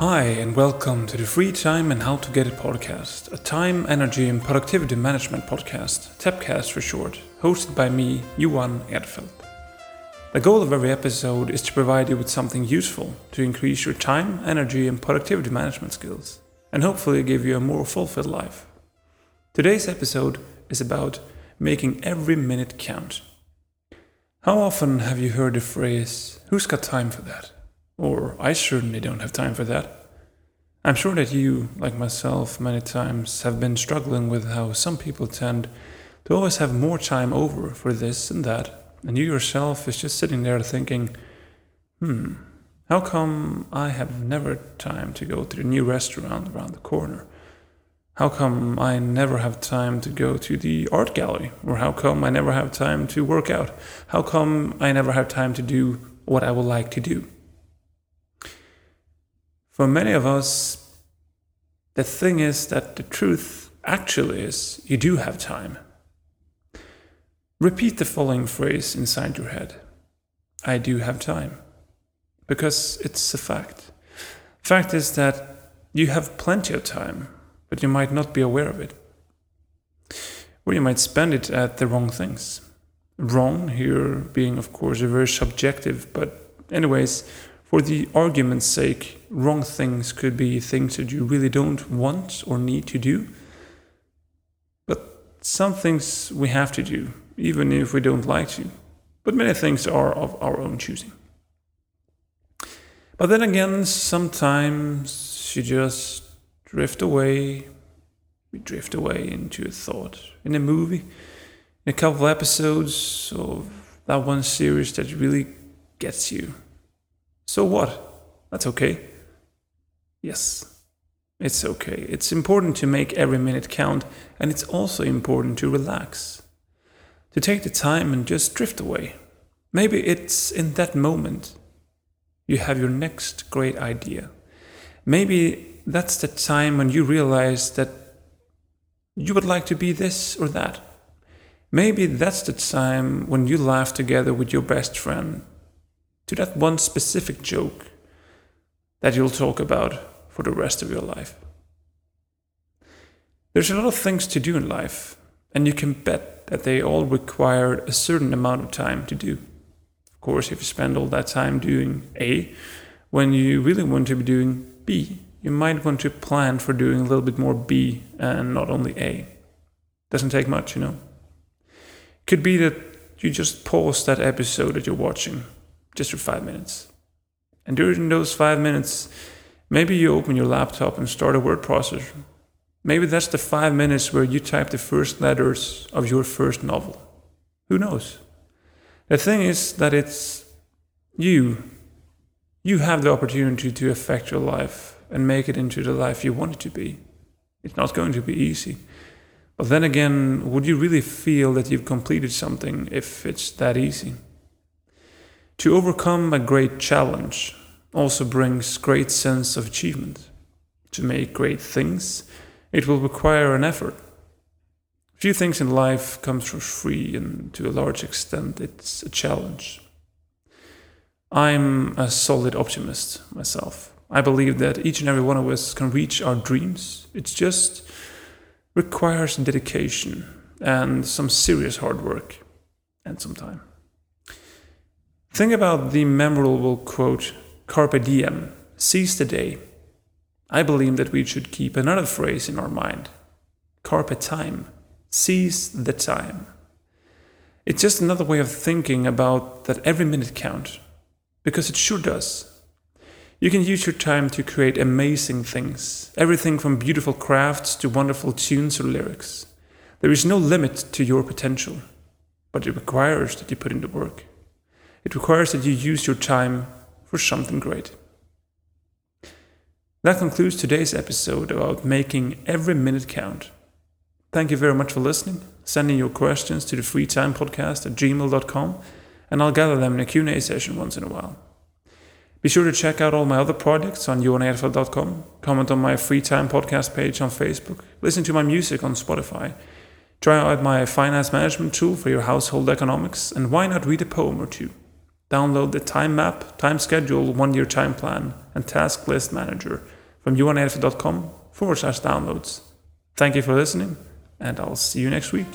Hi, and welcome to the Free Time and How to Get It podcast, a time, energy, and productivity management podcast, TEPcast for short, hosted by me, Johan Erdfeld. The goal of every episode is to provide you with something useful to increase your time, energy, and productivity management skills, and hopefully give you a more fulfilled life. Today's episode is about making every minute count. How often have you heard the phrase, Who's got time for that? Or, I certainly don't have time for that. I'm sure that you, like myself, many times have been struggling with how some people tend to always have more time over for this and that, and you yourself is just sitting there thinking, hmm, how come I have never time to go to the new restaurant around the corner? How come I never have time to go to the art gallery? Or how come I never have time to work out? How come I never have time to do what I would like to do? For many of us, the thing is that the truth actually is you do have time. Repeat the following phrase inside your head I do have time. Because it's a fact. Fact is that you have plenty of time but you might not be aware of it. Or you might spend it at the wrong things. Wrong here being, of course, a very subjective, but, anyways, for the argument's sake, wrong things could be things that you really don't want or need to do. But some things we have to do, even if we don't like to. But many things are of our own choosing. But then again, sometimes you just drift away. We drift away into a thought in a movie, in a couple episodes of that one series that really gets you. So what? That's okay. Yes, it's okay. It's important to make every minute count, and it's also important to relax. To take the time and just drift away. Maybe it's in that moment you have your next great idea. Maybe that's the time when you realize that you would like to be this or that. Maybe that's the time when you laugh together with your best friend to that one specific joke that you'll talk about for the rest of your life. There's a lot of things to do in life, and you can bet that they all require a certain amount of time to do. Of course, if you spend all that time doing A, when you really want to be doing B, you might want to plan for doing a little bit more B and not only A. Doesn't take much, you know. Could be that you just pause that episode that you're watching just for five minutes. And during those five minutes, maybe you open your laptop and start a word processor. Maybe that's the five minutes where you type the first letters of your first novel. Who knows? The thing is that it's you. You have the opportunity to affect your life and make it into the life you want it to be. It's not going to be easy. But then again, would you really feel that you've completed something if it's that easy? To overcome a great challenge also brings great sense of achievement. To make great things, it will require an effort. Few things in life comes for free and to a large extent it's a challenge. I'm a solid optimist myself. I believe that each and every one of us can reach our dreams. It just requires dedication and some serious hard work and some time. Think about the memorable quote, Carpe diem, seize the day. I believe that we should keep another phrase in our mind Carpe time, seize the time. It's just another way of thinking about that every minute count, because it sure does. You can use your time to create amazing things, everything from beautiful crafts to wonderful tunes or lyrics. There is no limit to your potential, but it requires that you put in the work. It requires that you use your time for something great. That concludes today's episode about making every minute count. Thank you very much for listening. Sending your questions to the freetimepodcast at gmail.com, and I'll gather them in a Q&A session once in a while. Be sure to check out all my other projects on johanerfeld.com, comment on my free time podcast page on Facebook, listen to my music on Spotify, try out my finance management tool for your household economics, and why not read a poem or two? Download the time map, time schedule, one year time plan, and task list manager from johanelf.com forward slash downloads. Thank you for listening, and I'll see you next week.